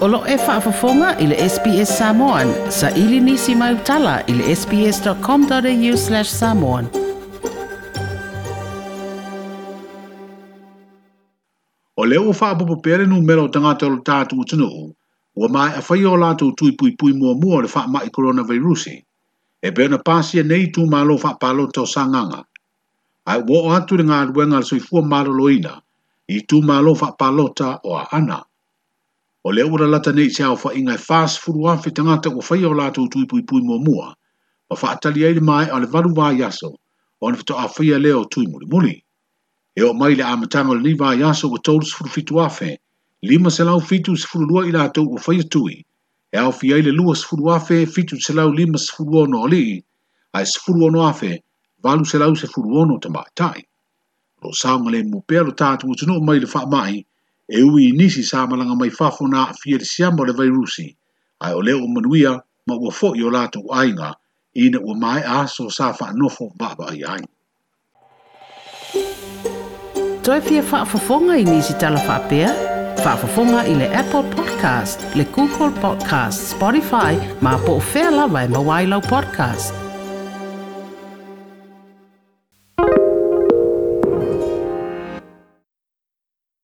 Olo e whaafafonga i le SPS Samoan. Sa ili nisi mai utala i le sps.com.au slash samoan. O leo o whaapopo pere nu mero tangata o tātu o tino o. Ua mai a whai o lato tui pui pui mua mua le wha mai coronavirusi. E bēna pāsia nei tū mālo wha pālo tau sanganga. Ai wō atu ni ngā ruenga le soifua mālo loina. I tū mālo wha pālota o a ana o le ura lata nei se au fa inga fast furu anfi te ko fai o lato utui pui pui mua mua, o fa atali eile mai o le varu yaso, o le fito a leo tui muli muli. E o mai le amatango le ni vā yaso o tolu sifuru fitu afe, lima se lau fitu sifuru lua i lato ko fai atui, e au fi eile lua sifuru afe fitu se lau lima sifuru ono o lii, a e sifuru ono afe, valu se lau sifuru ono tamai tai. Lo saunga le mupea lo tātu utunu mai le fa mai, e ui inisi sa malanga mai fafo na fiel siamba le vairusi, ai o leo manuia ma ua fo i o lato ainga, ina ua mai so sa fa nofo baba ai ai. Toi pia faa fofonga inisi tala faa pia? fa fafonga i le Apple Podcast, le Google Podcast, Spotify, ma po fela vai e mawailau podcast.